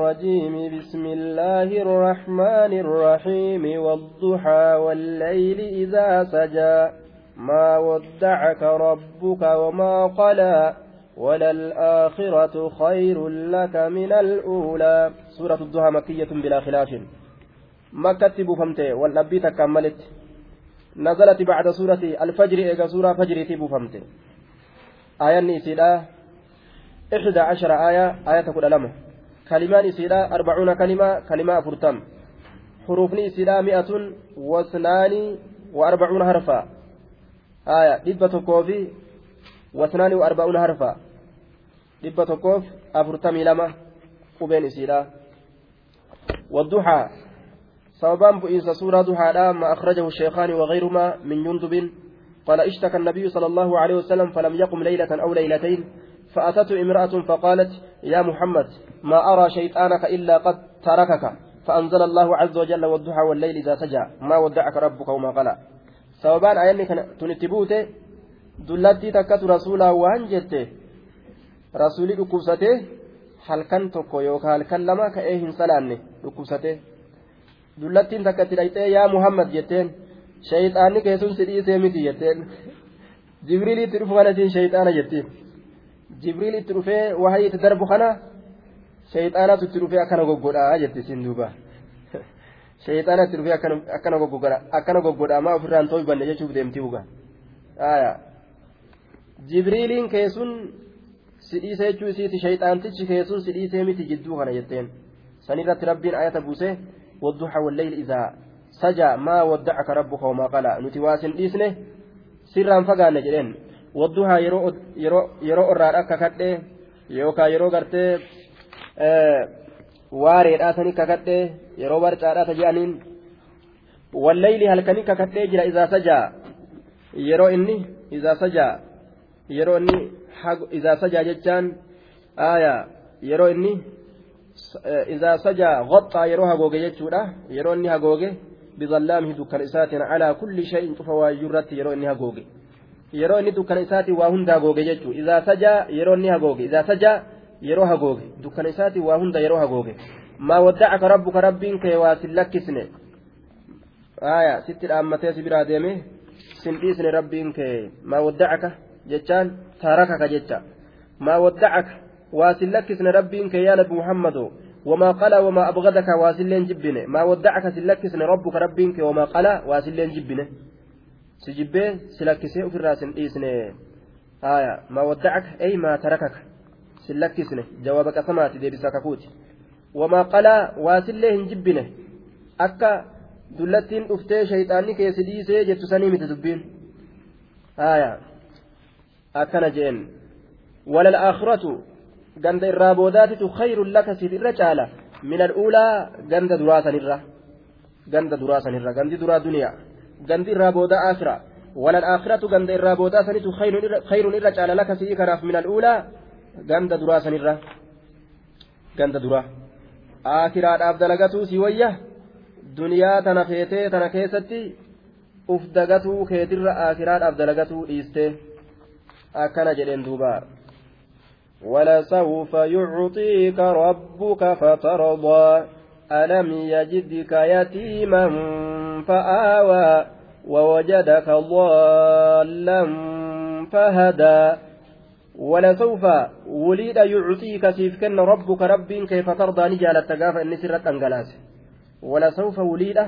الرجيم. بسم الله الرحمن الرحيم. والضحى والليل إذا سجى. ما ودعك ربك وما قلى. وللآخرة خير لك من الأولى. سورة الضحى مكية بلا خلاف. مكة بفمت والنبي تكملت نزلت بعد سورة الفجر. إيجا سورة فجر بفمت آية نيسيلا إحدى عشر آية. آية لما كلمان إسيلا أربعون كلمة كلمة أفرتم. حروف إسيلا مئة واثنان وأربعون حرفا. آية دبة كوفي واثنان وأربعون حرفا. dhibba tokkoof afurtamii lama qubeen isiidha والضحى سببان بئيس سورة ضحى ما أخرجه الشيخان وغيرهما من جندب. قال اشتكى النبي صلى الله عليه وسلم فلم يقم ليلة أو ليلتين. فأتته امرأة فقالت يا محمد ما أرى شيطانك إلا قد تركك فأنزل الله عز وجل والضحى والليل إذا سجى ما ودعك ربك وما قلى سببان أيني تنتبوته دلتي تكت رسولا وان جته rasuulli dhukkubsatee halkan tokko yookaan halkan lama ka'ee hin salaanne dhukkubsatee dullattiin takka itti dhayxee yaa muhammad jetteen shayxaanni keessum si dhiisee miti jetteen jibriil itti dhufu kana siin shayxaana jettiin itti darbu kana shayxaanatu itti dhufee akkana goggodhaa jetti siin duuba shayxaana itti dhufee akkana goggodha akkana goggodhaa maa ofirraan too'i banne jechuuf deemtii uga jibriiliin keessun si dhiise jechuu isiiti shayxaantichi keessun si dhiisee miti jidduu kana jetteen sanirratti rabbiin ayata buuse والضحى والليل إذا سجى ما ودعك ربك وما قلى نتواسن ديسنه سرا فقان جرين والضحى يرو يرو يرو الرارك ككده يوكا يرو غرتي waareedhaa sani kakadhe yeroo barcaadhaa ta je'aniin wallayli halkanii kakadhee jira isaa sajaa yeroo inni isaa sajaa yeroo inni إذا سجى جتان آية yeroo inni إذا سجى غطى yeroo hagooge jechuudha yeroo inni hagooge bizallaamihi dukkana isaatiin calaa kulli shay'in cufa waayyurratti yeroo inni hagooge yeroo inni dukkana isaatiin waa hunda hagooge jechuu إذا سجى yeroo inni hagooge إذا سجى yeroo hagooge dukkana isaatiin waa hunda yeroo hagooge maa waddacaka rabbuka rabbiin kee waa sin lakkisne آية sitti dhaammatee si biraa deeme sin dhiisne rabbiin kee maa waddacaka jechaan تاركك جتا ما ودعك واسل لكسن ربك يا نبي محمد وما قال وما أبغضك واسلين جبنه ما ودعك سلكسن ربك ربك وما قال واسلين جبنه سجبه سلكسه في الراس إيسنه آية ما ودعك أي ما تركك سلكسنه جوابك سمات دي بسككوت وما قال واسلين جبنه أكا دلتين أفتي شيطاني كيسي ديسي جتو سنيمة دبين آية akkana jeen walal aakhiratu ganda irraa boodaatitu khayrun laka siif irra caala min al'uulaa ganda duraa sanirra ganda duraa sanirra gandi duraa duniyaa gandi irraa boodaa aakhira walal aakhiratu ganda irraa boodaa sanitu khayrun irra caala laka si'ii kanaaf min al'uulaa ganda duraa sanirra ganda duraa aakhiraadhaaf dalagatuu si wayya duniyaa tana feetee tana keessatti uf dagatuu keetirra aakhiraadhaaf dalagatuu dhiistee akkana jedheen duuba ولسوف يعطيك ربك فترضى ألم يجدك يتيما فآوى ووجدك ضالا فهدى ولسوف وليد يعطيك سيفكن ربك رب كيف ترضى نجال التقافة إن سرت أنجلاس ولسوف وليد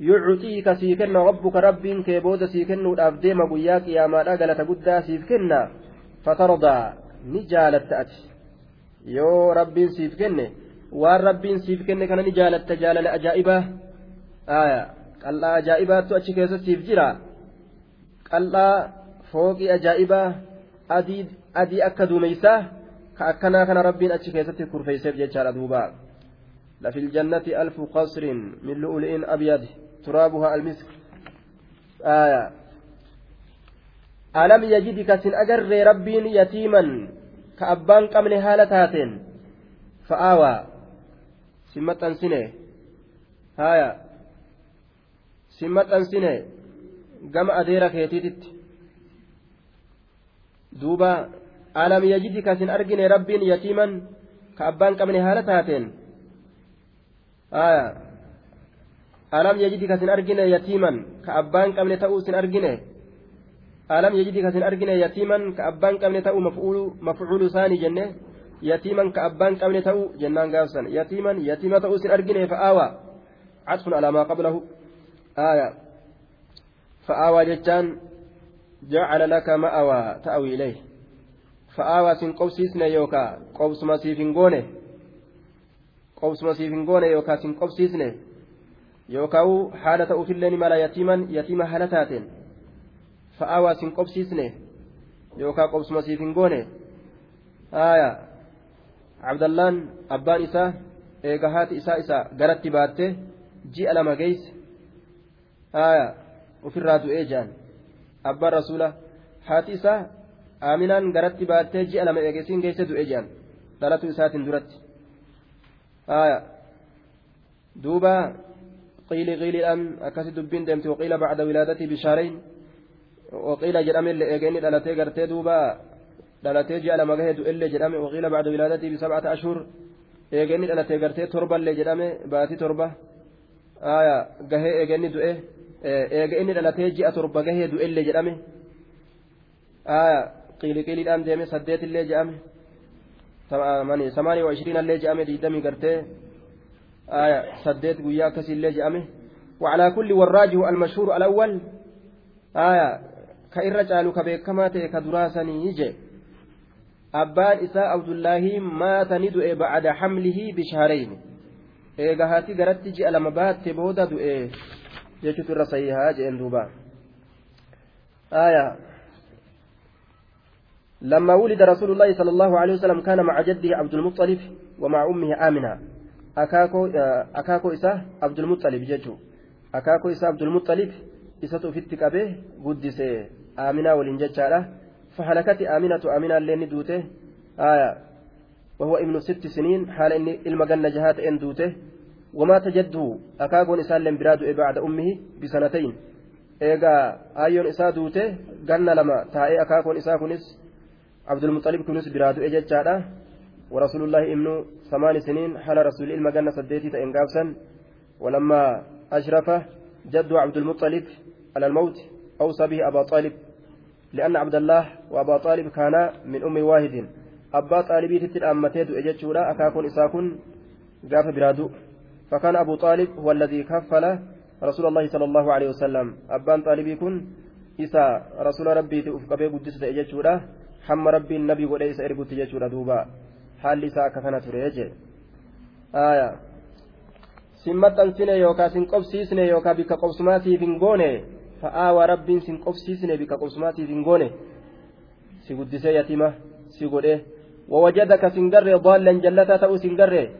yucuxiika sii kenna rabbuka rabbiin kee booda sii kennuudhaaf deema guyyaa qiyaamaadha galata guddaa siif kenna fatardaa ni jaalatta waan rabbiin siif kenne kana ni jaalatta jaalala ajaa'ibaa qal'aa ajaa'ibaattu achi keessa siif jira qal'aa fooqii ajaa'ibaa adii akka duumeysaa ka akkanaa kana rabbiin achi keessatti kurfeeyseef jechaadha duubaa لفي الجنة ألف قصر من لؤلؤ أبيض ترابها المسك آية ألم يجدك سن أجر ربين يتيما كأبان قمن هالة هاتين فآوى سمة سنة هايا سمة سنة قم أديرك يتيتت دوبا ألم يجدك سن أرجن ربين يتيما ka abbaan qabne haala taateen alam yajidi ka sin argine yatiiman ka abbaan qabne ta'uu sin argine alam yajidi ka sin argine yatiiman ka abbaan qabne ta'uu mafcuulu isaanii jenne ka abbaan qabne ta'uu jennaan gaafsan. Yatiiman yatiima ta'uu sin argine fa'aawaa عطف على ما قبله آية فآوى جتان جعل لك مأوى تأوي إليه فآوى سن قوسيسنا يوكا قوس مسيفين غوني قوس مسيفين غوني يوكا سن قوسيسنا يوكاو حالة أوفلين مالا يتيما يتيما حالتات فآوى سن قوسيسنا يوكا قوس مسيفين غوني آية الله أبان إساه eega haati isaa isa garatti baatte ji'a lama geeyse haya ofirraa du'ee jaan abbaan rasuula haati isaa aaminaan garatti baattee ji'a lama eegesiin geesse du'ee jaan dhalatu isaatiin duratti haya duuba qiili qiiliidhaan akkasi dubbiin deemte waqiila bacda wilaadatii bishaarayn waqiila jedhame illee eega inni dhalatee gartee duuba dhalatee ji'a lama gahee du'ellee jedhame waqiila bacda wilaadatii bisabcata ashhur eega inni dhalatee gartee torballee jedhame baatii torba aya gahee eega inni du'e eega inni dhalatee ji'a torba gahee du'ellee jedhame aya qiiliqiiliidhaan deeme saddeetillee jedhame samaanii waa ishiriinallee jedhame diidamii gartee aya saddeet guyyaa akkasiillee jedhame وعلى كل والراجح المشهور الأول آية كإرة جالو كبيكما كدراسني يجي abbaan isaa abdullaahi maata ni du'e bacda xamlihi bishaarayn eega haati garatti ji'a lama baatte booda du'e jechuutu irra sayyihaa jeen duuba. آية لما ولد رسول الله صلى الله عليه وسلم كان مع جده عبد المطلب ومع أمه آمنة أكاكو أكاكو إساه عبد المطلب ججو أكاكو إساه عبد المطلب إساتو في التكابه قدس آمنة ولنججالة فهلكت آمنة آمنة اللي ندوته. آية. وهو ابن ست سنين. حال إني المجنة جهات إن دوته. ومات جده أكاكون إسان لم براد بعد أمه بسنتين. إيجا آيون إسا دوته. جنة لما تائي أكاكون إسا كنس. عبد المطلب كنس براد إججادا ورسول الله ابن ثمان سنين. حال رسول المجنة سديتي تإن ولما أشرف جد عبد المطلب على الموت. أوصى به أبا طالب. لأن عبد الله وأبا طالب كانا من أم واحد. أبا طالبي تتل أمتيد إجتشورا أكاكون إساكون قاف برادو. فكان أبو طالب هو الذي كفل رسول الله صلى الله عليه وسلم. أبان طالبي كن إسا رسول ربي تأفقبي قدس إجتشورا حم ربي النبي وليس إرقت إجتشورا دوبا. حال إسا كفنا تريجي آية. simmaxxansine yookaa sin qobsiisne yookaa bikka qobsumaatiif hin goone fa'aawaa rabbiin sin qobsiisne bika qobsumaatiif hin goone si guddisee yatima si godhe wawajadaka sin garre daallan jallataa ta'uu sin garre.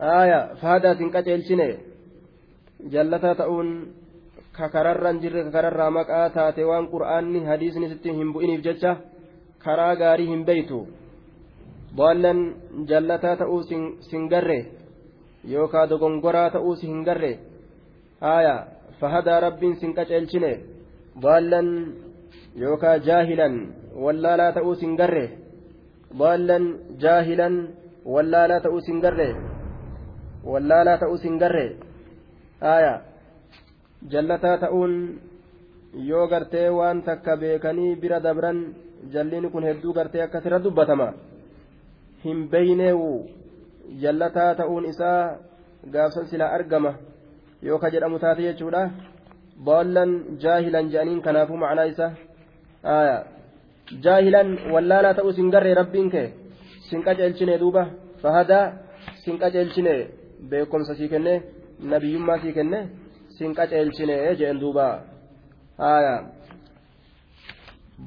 Aaya faadaa sin qaceelchine. Jallataa ta'uun kakararra hin jirre kakararraa maqaa taate waan qur'aanni hadiisni sitti hin bu'iniif jecha karaa gaarii hin beeytu daallan jallataa ta'uu sin garre yookaa dogongoraa ta'uu si hin garre. Aaya فهدى رب سنكت الشنه ضالا يوكا جاهلا ولا لا تؤوس قره ضالا جاهلا ولا لا تؤوس قره ولا لا تؤوس قره آية جلتا تؤون waan takka beekanii bira dabran jalliin kun hedduu gartee akkasirra dubbatama hin beyneewu jallataa ta'uun isaa gaafsan silaa argama yoo ka jedhamu taate jechuudha baallan jaahilan jedhaniin kanaafuu macnaa isa jaahilan wallaalaa ta'uu sin garree rabbiin kee sin qaceelchine duuba fahadaa sin qaceelchine beekumsa sii kenne nabiyyummaa sii kenne sin qaceelchine jeen duuba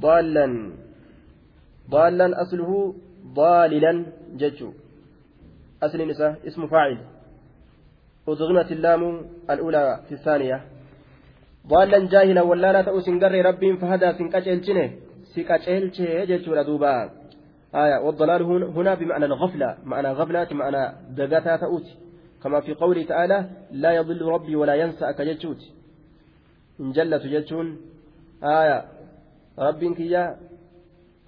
baallan baallan asluhu baalilan jechuu asliin isa ismu faacil أدغمت اللام الأولى في الثانية. ضالا جاهلا ولا لا تؤس قري ربي فهدى سنكاجلشنه سكاجلشه جلشورا دوبا. آية والضلال هنا بمعنى الغفلة معنى غفلة معنى دقاتا تؤت كما في قوله تعالى لا يضل ربي ولا ينسى أكجلشوت إن جلت جلشون آية ربي كيا.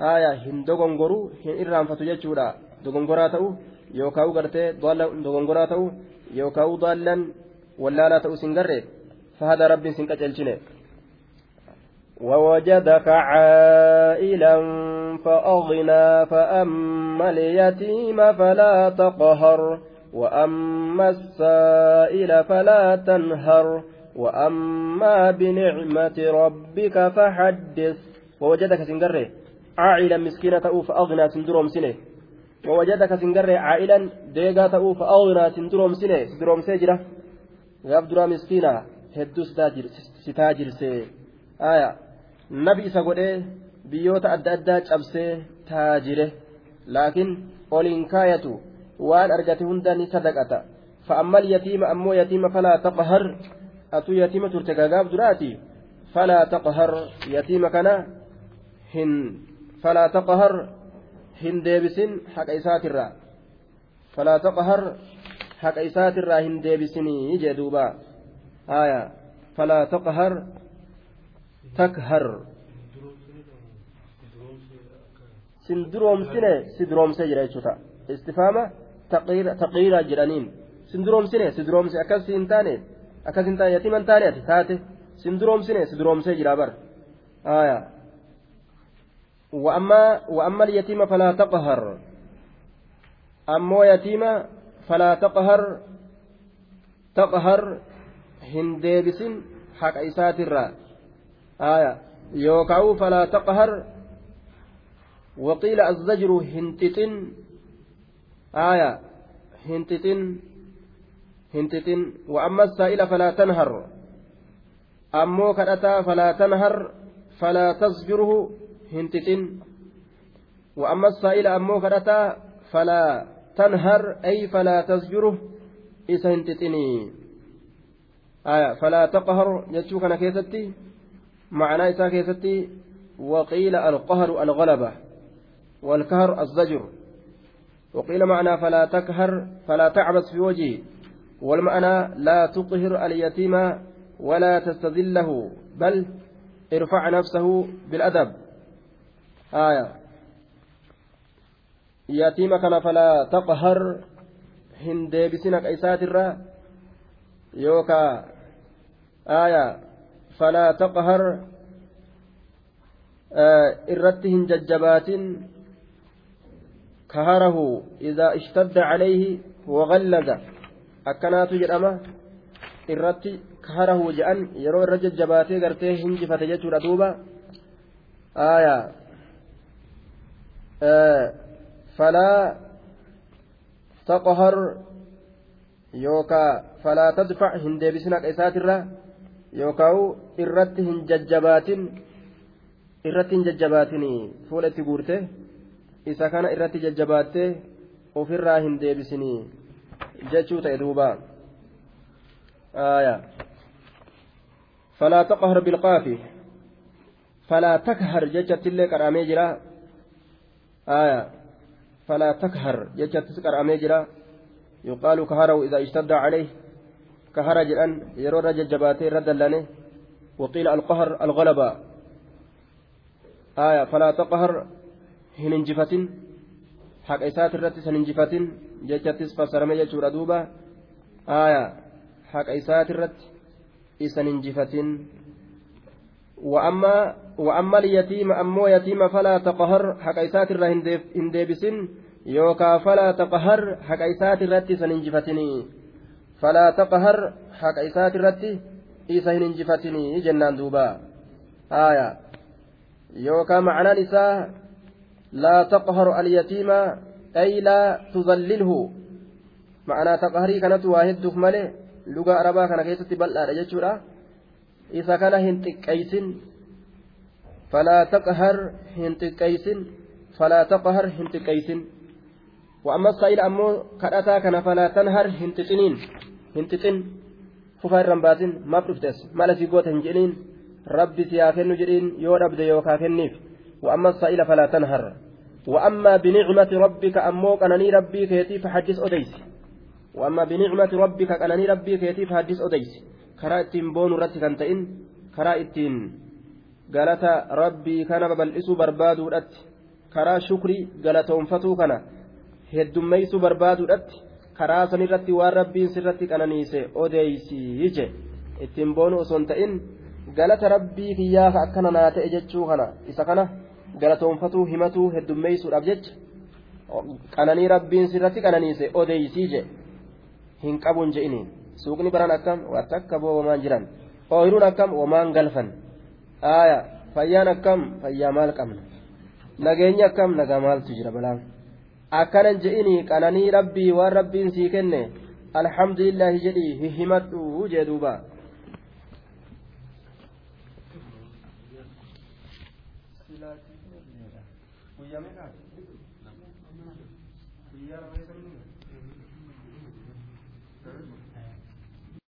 آية هندوغن غرو هن إرام فتجلشورا dogongoraa ta'u yookaan gartee dogongoraa ta'u yookaan daallan wallaalaa ta'u sin garree? Fahada rabbiin sin qacelchine. ووجدك عائلا فأغنى فأما اليتيم فلا تقهر وأما السائل فلا تنهر وأما بنعمة ربك فحدث ووجدك سنقره عائلا مسكينة أوف أغنى سندروم سنه ووجدك سنقره عائلا ديقا أوف أغنى سندروم سنه سندروم سجرة غاب درا مسكينة هدو ستاجر سي آية isa godhee biyyoota adda addaa cabsee taajire laakiin oliin kaayatu waan argate hunda ni sadaqata fa'ammal yatiima ammoo yatiima falaa taqhar atu yatiima turte gagaaf duraati falaa taqhar yatiima kana hin falaa taqhar hin deebisin haqa isaatirraa falaa taqhar haqa isaatirraa hin deebisinii jee duuba aya falaa taqhar takhar sin duroomsine si duroomsee jira jechuudha istifaama taqiira jedhaniin sin duroomsine si duroomse akkas hin taane akkas hin taane yatiima hin taane ati taate sin duroomsine si duroomsee jira bar aya وأما وأما اليتيم فلا تقهر. أما يتيم فلا تقهر. تقهر هندبس حق إسات الرّ آية يوكاو فلا تقهر وقيل الزجر هنتتن آية هنتتن هنتتن وأما السائل فلا تنهر أمو كأتا فلا تنهر فلا تزجره هنتتن وأما السائل أمو كأتا فلا تنهر أي فلا تزجره إذا هنتتني آية فلا تقهر يجوك أنا كيستي معنى إساء كيستي وقيل القهر الغلبة والكهر الزجر وقيل معنى فلا تكهر فلا تعبس في وجهه والمعنى لا تقهر اليتيم ولا تستذله بل ارفع نفسه بالأدب آية يتيم كان فلا تقهر هندي بسنك إسات الرا يوكا آية فلا تقهر irratti hin jajjabaatin kaharahu idaa ishtadda calayhi wagallaza akkanaatu jedhama irratti kaharahu je'an yeroo irra jajjabaatee gartee hinjifate jechuudha duuba yookaa falaa tadfac hin deebisin haqa isaatirra yookaan irratti hin jajjabaatin irratti hin jajjabaatin fuula itti guurte isa kana irratti jajjabaattee ofirraa hin deebisinii jechuu ta'e duuba falaa taqhar bilqaafi falaa takhar jechattillee qadhamee jira falaa takhar jechattis qadhamee jira yuqaalu kaharahu idaa ishtadda calayh كهرا جران. يرو رجل جباتي رد لني وقيل القهر الغلبة. آية. فلا تقهر. هننجفة حق إسات الرت سننجفة جتتس فسرمي جتشور دوبا آية. حق إسات الرت إسننجفة وأما وأما اليتيم أمو يتيم فلا تقهر حق إسات يوكا فلا تقهر حق إسات الرت سننجفتني. فلا تقهر حق إسات الرتي إيسا جنان دوبا. آية. يوكا معنى نساء لا تقهر اليتيم أي لا تذلله. معنى تقهري كانت واحد مالي لغة عربا كان كيست بل'a jechuudha isa kana hin xiqqeeysin falaa taqhar hin xiqqeeysin falaa taqhar hin xiqqeeysin وأما السائل أمو كراتا كان فلا تنهر هنتتنين هنتتن ففا الرنباتين ما بفتس ما لسي قوت هنجلين ربي سيافن جلين يو ربد يو كافنيف وأما السائل فلا تنهر وأما بنعمة ربك أمو كانني ربي كيتي فحدث أديس وأما بنعمة ربك كانني ربي كيتي فحدث أديس karaa ittiin boonu irratti kan ta'in karaa ittiin galata rabbii kana babal'isuu barbaaduudhatti karaa shukrii galatoonfatuu kana heddummeessuu barbaaduudhatti karaa sanirratti waan rabbiin sirratti qananiise odeeysii je ittiin boonu osoo hin ta'in galata rabbii kiyyaaf akkana naa ta'e jechuu kana isa kana galatoonfatuu himatuu heddummeessuudhaaf jecha qananii rabbiin sirratti qananiise odeeysii je hin qabuun je'iniin. Suuqni baran akkam takka boobamaan jiran ooyiruun akkam wamaan galfan aaya fayyaan akkam fayyaa maal qabna nageenyi akkam nagaa maaltu jira balaan akkanan je'inii qananii rabbii waan rabbiin sii kenne alhamdulillaahi jedhii himadhu jee duuba guyyaa